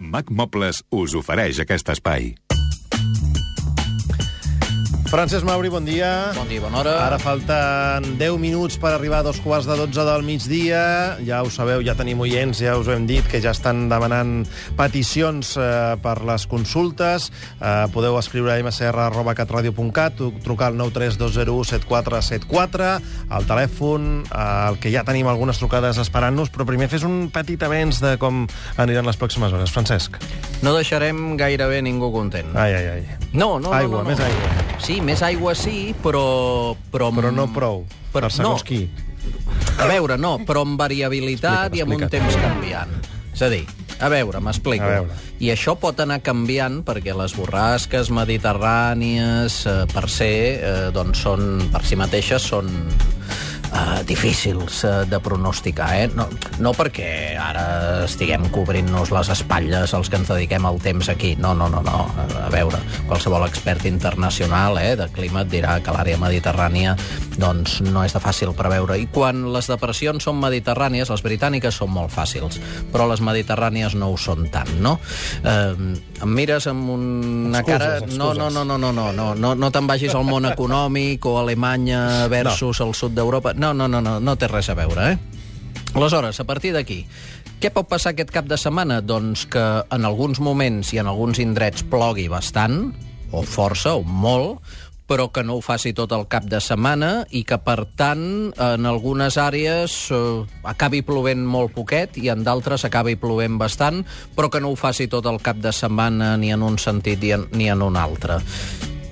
Mac Mobles us ofereix aquest espai. Francesc Mauri, bon dia. Bon dia, bona hora. Ara falten 10 minuts per arribar a dos quarts de 12 del migdia. Ja ho sabeu, ja tenim oients, ja us ho hem dit, que ja estan demanant peticions eh, per les consultes. Eh, podeu escriure a mcr.catradio.cat, trucar al 932017474, al telèfon, eh, el que ja tenim algunes trucades esperant-nos, però primer fes un petit avenç de com aniran les pròximes hores. Francesc. No deixarem gairebé ningú content. Ai, ai, ai. No, no, Aigua, no, no, no. més aigua. Sí, més aigua sí, però... Però, Però no prou, Per- per segons no. qui. A veure, no, però amb variabilitat Explica't, i amb un temps canviant. És a dir, a veure, m'explico. I això pot anar canviant perquè les borrasques mediterrànies, eh, per ser, eh, doncs són, per si mateixes, són eh, difícils eh, de pronosticar. Eh? No, no perquè ara estiguem cobrint-nos les espatlles els que ens dediquem al temps aquí. No, no, no, no. A veure, qualsevol expert internacional eh, de clima et dirà que l'àrea mediterrània doncs, no és de fàcil preveure. I quan les depressions són mediterrànies, les britàniques són molt fàcils, però les mediterrànies no ho són tant, no? Eh, em mires amb una Excuses, cara... No, no, no, no, no, no, no, no, no te'n vagis al món econòmic o Alemanya versus no. el sud d'Europa. No, no, no, no, no té res a veure, eh? Aleshores, a partir d'aquí, què pot passar aquest cap de setmana? Doncs que en alguns moments i en alguns indrets plogui bastant, o força, o molt, però que no ho faci tot el cap de setmana i que, per tant, en algunes àrees eh, acabi plovent molt poquet i en d'altres acabi plovent bastant, però que no ho faci tot el cap de setmana ni en un sentit ni en, ni en un altre.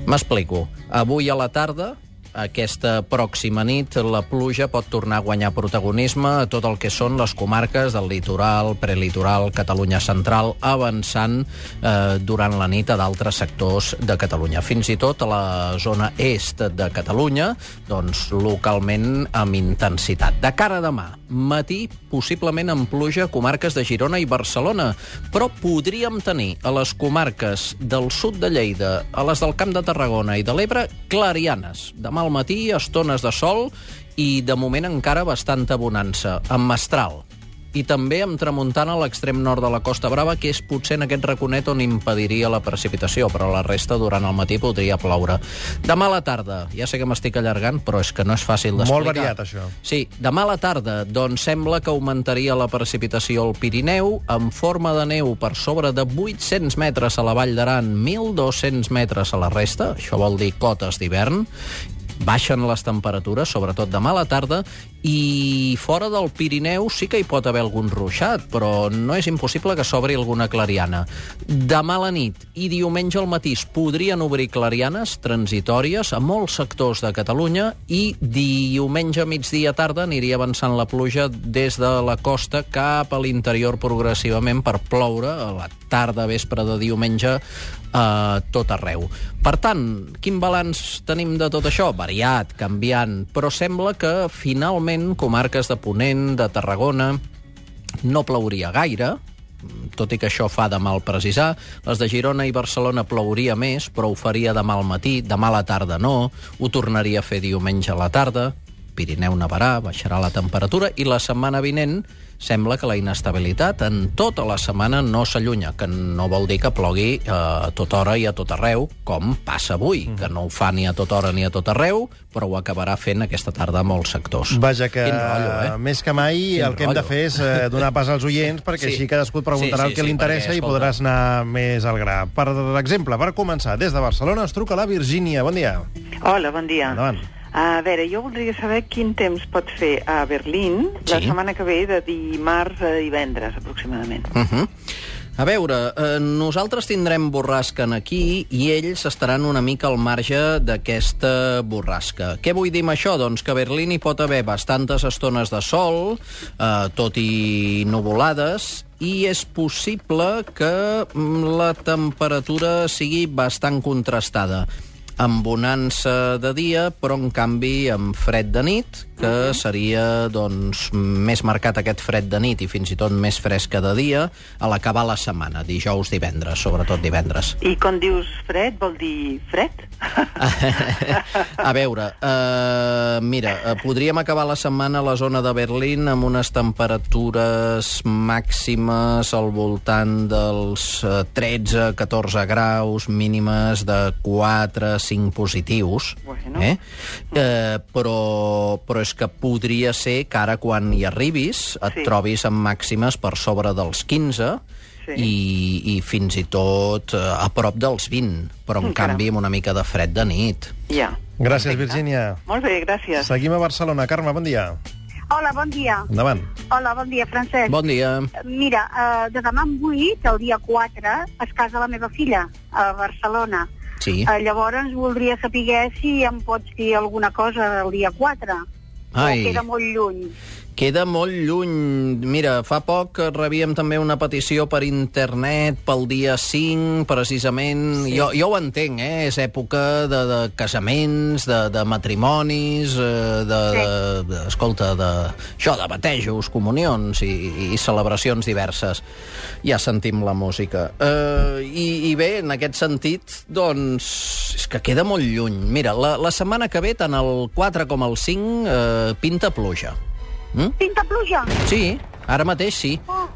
M'explico. Avui a la tarda, aquesta pròxima nit, la pluja pot tornar a guanyar protagonisme a tot el que són les comarques del litoral, prelitoral, Catalunya central, avançant eh, durant la nit a d'altres sectors de Catalunya. Fins i tot a la zona est de Catalunya, doncs localment amb intensitat. De cara a demà, matí, possiblement amb pluja a comarques de Girona i Barcelona, però podríem tenir a les comarques del sud de Lleida, a les del Camp de Tarragona i de l'Ebre, clarianes. Demà al matí, estones de sol i, de moment, encara bastanta bonança, amb mestral i també amb tramuntana a l'extrem nord de la Costa Brava, que és potser en aquest raconet on impediria la precipitació, però la resta durant el matí podria ploure. Demà a la tarda, ja sé que m'estic allargant, però és que no és fàcil d'explicar. Molt variat, això. Sí, demà a la tarda, doncs sembla que augmentaria la precipitació al Pirineu en forma de neu per sobre de 800 metres a la Vall d'Aran, 1.200 metres a la resta, això vol dir cotes d'hivern, baixen les temperatures, sobretot demà a la tarda, i fora del Pirineu sí que hi pot haver algun ruixat, però no és impossible que s'obri alguna clariana. Demà a la nit i diumenge al matí es podrien obrir clarianes transitòries a molts sectors de Catalunya i diumenge a migdia tarda aniria avançant la pluja des de la costa cap a l'interior progressivament per ploure a la tarda, vespre de diumenge a tot arreu. Per tant, quin balanç tenim de tot això? Variat, canviant, però sembla que finalment comarques de Ponent, de Tarragona, no plouria gaire, tot i que això fa de mal precisar. Les de Girona i Barcelona plouria més, però ho faria demà al matí, demà a la tarda no, ho tornaria a fer diumenge a la tarda, Pirineu nevarà, baixarà la temperatura, i la setmana vinent sembla que la inestabilitat en tota la setmana no s'allunya, que no vol dir que plogui eh, a tota hora i a tot arreu, com passa avui, mm. que no ho fa ni a tota hora ni a tot arreu, però ho acabarà fent aquesta tarda a molts sectors. Vaja, que rotllo, eh? més que mai Quin el que hem de rotllo. fer és eh, donar pas als oients, perquè Sí. així cadascú et preguntarà Sí, sí, el que sí, li interessa perquè, i podràs anar més al gra. Per exemple, per començar, des de Barcelona es truca la Virgínia. Bon dia. Hola, bon dia. Endavant. A veure, jo voldria saber quin temps pot fer a Berlín la Sí. setmana que ve, de dimarts a divendres, aproximadament. Uh -huh. A veure, eh, nosaltres tindrem borrasca en aquí i ells estaran una mica al marge d'aquesta borrasca. Què vull dir amb això? Doncs que a Berlín hi pot haver bastantes estones de sol, eh, tot i nuvolades, i és possible que mm, la temperatura sigui bastant contrastada amb bonança de dia, però en canvi amb fred de nit, que seria doncs, més marcat aquest fred de nit i fins i tot més fresca de dia a l'acabar la setmana, dijous, divendres, sobretot divendres. I quan dius fred, vol dir fred? a veure, uh, mira, uh, podríem acabar la setmana a la zona de Berlín amb unes temperatures màximes al voltant dels uh, 13-14 graus, mínimes de 4-5 positius. Bueno. Eh? Uh, però, però és que podria ser que ara quan hi arribis et Sí. trobis amb màximes per sobre dels 15 Sí. i, i fins i tot eh, a prop dels 20, però en Mm, caram. canvi amb una mica de fred de nit. Ja. Gràcies, Perfecte. Virgínia. Molt bé, gràcies. Seguim a Barcelona. Carme, bon dia. Hola, bon dia. Endavant. Hola, bon dia, Francesc. Bon dia. Mira, eh, de demà en 8, el dia 4, es casa la meva filla, a Barcelona. Sí. Eh, llavors voldria saber si em pots dir alguna cosa el dia 4. Ai. O queda molt lluny. Queda molt lluny. Mira, fa poc rebíem també una petició per internet pel dia 5, precisament. Sí. Jo, jo ho entenc, eh? És època de, de casaments, de, de matrimonis, eh, de, de, de, escolta, de, això, de batejos, comunions i, i celebracions diverses. Ja sentim la música. Eh, i, I bé, en aquest sentit, doncs, és que queda molt lluny. Mira, la, la setmana que ve, tant el 4 com el 5, eh, pinta pluja. Mm? Pinta pluja? Sí, ara mateix sí. Oh,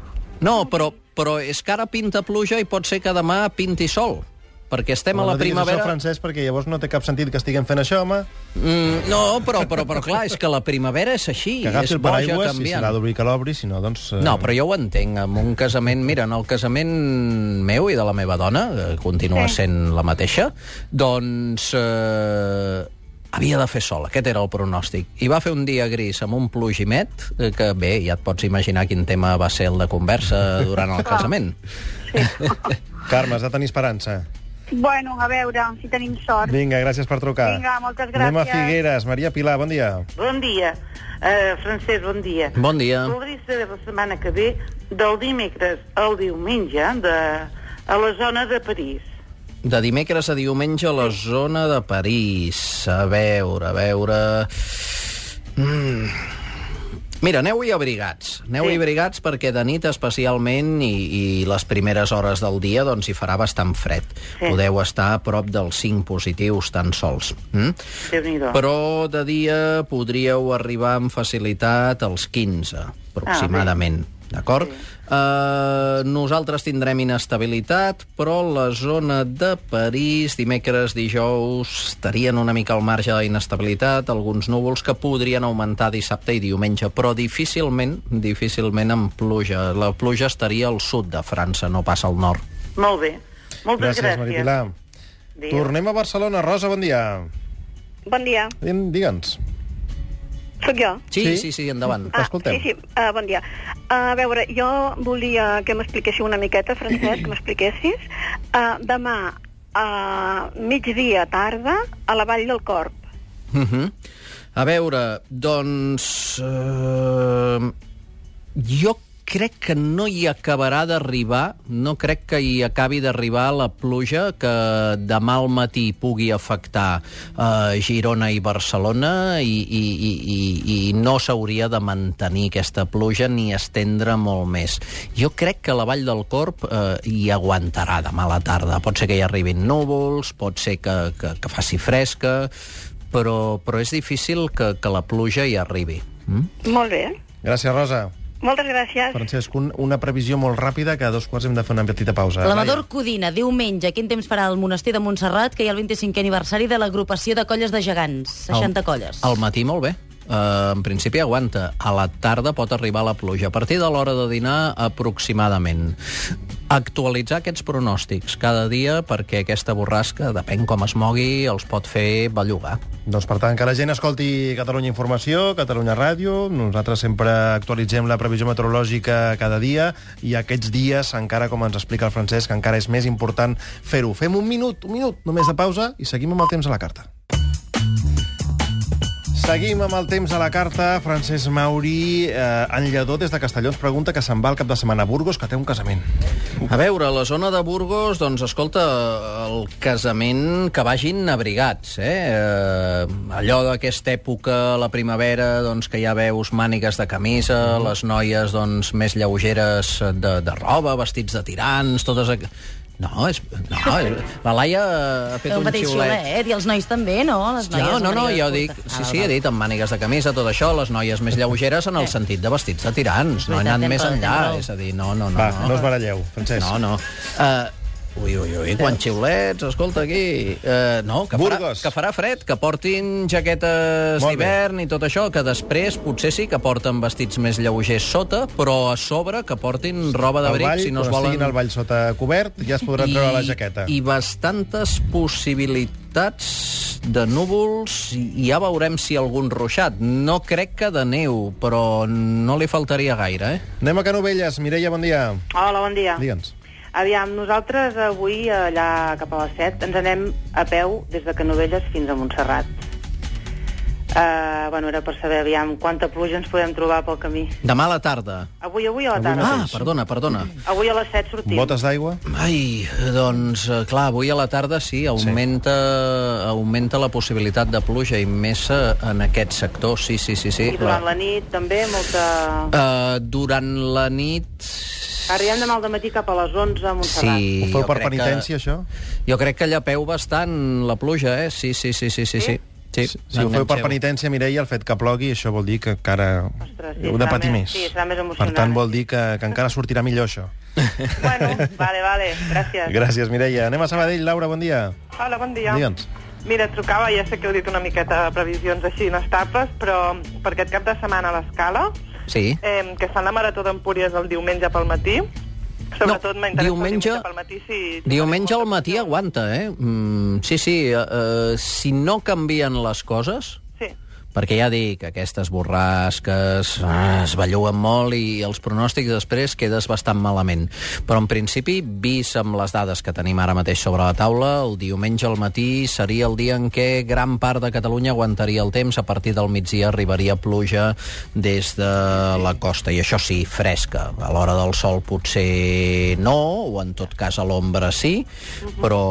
No, però, però és que ara pinta pluja i pot ser que demà pinti sol. Perquè estem a la no diguis primavera... això, Francesc, perquè llavors no té cap sentit que estiguem fent això, home. Mm, no, però, però, però clar, és que la primavera és així. Que agafi és el paraigües, si se l'ha d'obrir que l'obri, si no, doncs... eh, No, però jo ho entenc. En un casament... Mira, en el casament meu i de la meva dona, que continua Sí. sent la mateixa, doncs... Eh, havia de fer sol, aquest era el pronòstic. I va fer un dia gris amb un plogimet, eh, que bé, ja et pots imaginar quin tema va ser el de conversa durant el casament. Carme, has de tenir esperança. Bueno, a veure, si tenim sort. Vinga, gràcies per trucar. Vinga, moltes Anem a gràcies. Figueres. Maria Pilar, bon dia. Bon dia. Uh, Francesc, bon dia. Bon dia. Voldria saber la setmana que ve, del dimecres al diumenge, de, a la zona de París. De dimecres a diumenge a la zona de París. A veure, a veure... Mm. Mira, aneu-hi abrigats. Aneu-hi Sí. abrigats perquè de nit especialment i, i les primeres hores del dia doncs hi farà bastant fred. Sí. Podeu estar a prop dels 5 positius tan sols. Mm? Déu-n'hi-do. Però de dia podríeu arribar amb facilitat als 15, aproximadament. D'acord? Sí. Uh, nosaltres tindrem inestabilitat, però la zona de París, dimecres, dijous, estarien una mica al marge de la inestabilitat, alguns núvols que podrien augmentar dissabte i diumenge, però difícilment, difícilment amb pluja. La pluja estaria al sud de França, no passa al nord. Molt bé. Moltes Gràcies, gràcies. Maria Pilar. Adéu. Tornem a Barcelona. Rosa, bon dia. Bon dia, Digue'ns. Sóc jo. Sí, Sí? sí, sí, endavant. Ah. Escoltem. Sí, sí, uh, bon dia. Uh, a veure, jo volia que m'expliquéssiu una miqueta, Francesc, que m'expliquessis. Uh, demà, a migdia tarda, a la Vall del Corp. Uh -huh. A veure, doncs... Uh, jo crec que no hi acabarà d'arribar, no crec que hi acabi d'arribar la pluja que demà al matí pugui afectar uh, Girona i Barcelona i, i, i, i, i no s'hauria de mantenir aquesta pluja ni estendre molt més. Jo crec que la Vall del Corp uh, hi aguantarà demà a la tarda. Pot ser que hi arribin núvols, pot ser que, que, que faci fresca, però, però és difícil que, que la pluja hi arribi. Mm? Molt bé. Gràcies, Rosa. Moltes gràcies. Francesc, un, una previsió molt ràpida, que a dos quarts hem de fer una petita pausa. L'Amador Codina, diumenge, quin temps farà el monestir de Montserrat, que hi ha el 25è aniversari de l'agrupació de colles de gegants, 60 colles. Al matí molt bé. Uh, en principi aguanta. A la tarda pot arribar la pluja. A partir de l'hora de dinar, aproximadament. Actualitzar aquests pronòstics cada dia perquè aquesta borrasca, depèn com es mogui, els pot fer bellugar. Doncs, per tant, que la gent escolti Catalunya Informació, Catalunya Ràdio. Nosaltres sempre actualitzem la previsió meteorològica cada dia i aquests dies, encara com ens explica el Francesc, encara és més important fer-ho. Fem un minut, un minut només de pausa i seguim amb el temps a la carta. Seguim amb el temps a la carta. Francesc Mauri, eh, en Lledó, des de Castelló, ens pregunta que se'n va el cap de setmana a Burgos, que té un casament. A veure, a la zona de Burgos, doncs, escolta, el casament que vagin abrigats, eh? eh allò d'aquesta època, la primavera, doncs, que ja veus mànigues de camisa, Mhm. les noies, doncs, més lleugeres de, de roba, vestits de tirants, totes... No, és, no, és, la Laia ha fet un, xiulet. xiulet, i els nois també, no? Les noies No, no, no, jo dic... Ah, Sí, val, sí, he dit amb mànigues de camisa, tot això, les noies més lleugeres en el Eh. sentit de vestits de tirants. No he anat més enllà, és a dir, no, no, no. Va, no. no us baralleu, Francesc. No, no. Uh, ui, ui, ui, quan xiulets, escolta aquí... Uh, no, que farà, Burgos. que farà fred, que portin jaquetes Molt bé. d'hivern i tot això, que després potser sí que porten vestits més lleugers sota, però a sobre que portin roba Al d'abric si no es quan volen... estiguin al ball sota cobert, ja es podrà treure la jaqueta. I bastantes possibilitats de núvols i ja veurem si algun ruixat. No crec que de neu, però no li faltaria gaire, eh? Anem a Canovelles. Mireia, bon dia. Hola, bon dia. Digue'ns. Aviam, nosaltres avui, allà cap a les 7, ens anem a peu des de Canovelles fins a Montserrat. Uh, bueno, era per saber, aviam, quanta pluja ens podem trobar pel camí. Demà a la tarda. Avui, avui a la Avui tarda. Ah, perdona, perdona. Avui a les 7 sortim. Botes d'aigua? Ai, doncs, eh, clar, avui a la tarda sí, augmenta, sí. augmenta la possibilitat de pluja i més en aquest sector, sí, sí, sí. sí. I durant la nit també molta... Uh, durant la nit... Arribem demà al matí cap a les 11 a Montserrat. Sí, Ho feu per penitència, que, això? Jo crec que llapeu bastant la pluja, eh? Sí, sí, sí, sí, sí. sí. sí. Si ho feu per penitència, Mireia, el fet que plogui, això vol dir que encara Ostres, sí, heu de patir més- més. sí, serà més Per emocionant. tant, vol dir que, que encara sortirà millor, això. Bueno, vale, vale, gràcies. Gràcies, Mireia. Anem a Sabadell. Laura, bon dia. Hola, bon dia. Digue'ns. Mira, et trucava, ja sé que heu dit una miqueta de previsions així inestables, però per aquest cap de setmana a l'Escala, Sí. eh, que fan la Marató d'Empúries el diumenge pel matí, sobretot m'interessa el diumenge- diumenge pel matí. Si, Diumenge al matí aguanta, eh? Mm, sí, sí, uh, uh, si no canvien les coses. Perquè ja dic, aquestes borrasques ah, es belluen molt i els pronòstics després quedes bastant malament. Però en principi, vist amb les dades que tenim ara mateix sobre la taula, el diumenge al matí seria el dia en què gran part de Catalunya aguantaria el temps, a partir del migdia arribaria pluja des de la costa, i això sí, fresca. A l'hora del sol potser no, o en tot cas a l'ombra sí, però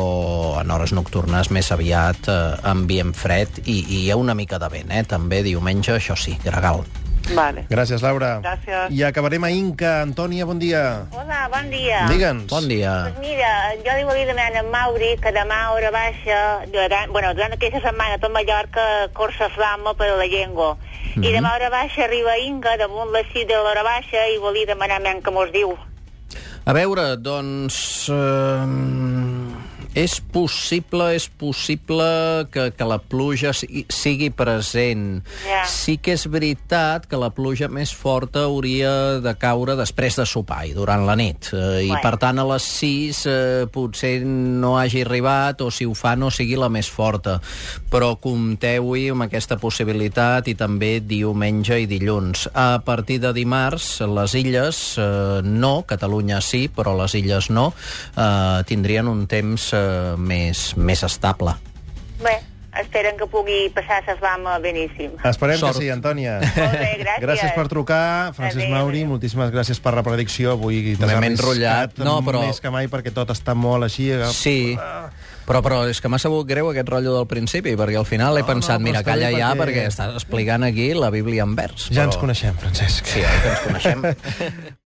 en hores nocturnes més aviat eh, ambient fred i, i hi ha una mica de vent, eh? També diumenge, això sí, gregal. Vale. Gràcies, Laura. Gràcies. I acabarem a Inca. Antònia, bon dia. Hola, bon dia. Digue'ns. Bon dia. Pues mira, jo li volia demanar a en Mauri que demà a hora baixa, durant, bueno, durant aquesta setmana tot Mallorca corsa flama per la llengua. I Mhm. demà a hora baixa arriba Inga damunt la cita de l'hora baixa i volia demanar men que mos diu. A veure, doncs... Eh, és possible, és possible que, que la pluja sigui, sigui present. Ja. Sí que és veritat que la pluja més forta hauria de caure després de sopar i durant la nit. Eh, I, per tant, a les 6 eh, potser no hagi arribat o, si ho fa, no sigui la més forta. Però compteu-hi amb aquesta possibilitat i també diumenge i dilluns. A partir de dimarts, les illes eh, no, Catalunya sí, però les illes no, eh, tindrien un temps eh, més, més estable. Bé, esperen que pugui passar la flama beníssim. Esperem Sort. que sí, Antònia. Molt bé, gràcies. Gràcies per trucar, Francesc Adéu, Mauri. adéu. Moltíssimes gràcies per la predicció. Avui t'has enrotllat. No, però- Més que mai, perquè tot està molt així. Sí, però, però és que m'ha sabut greu aquest rotllo del principi, perquè al final he No, pensat, no, mira, calla ja, perquè- perquè estàs explicant aquí la Bíblia en vers. Ja però... ens coneixem, Francesc. Sí, oi que ens coneixem?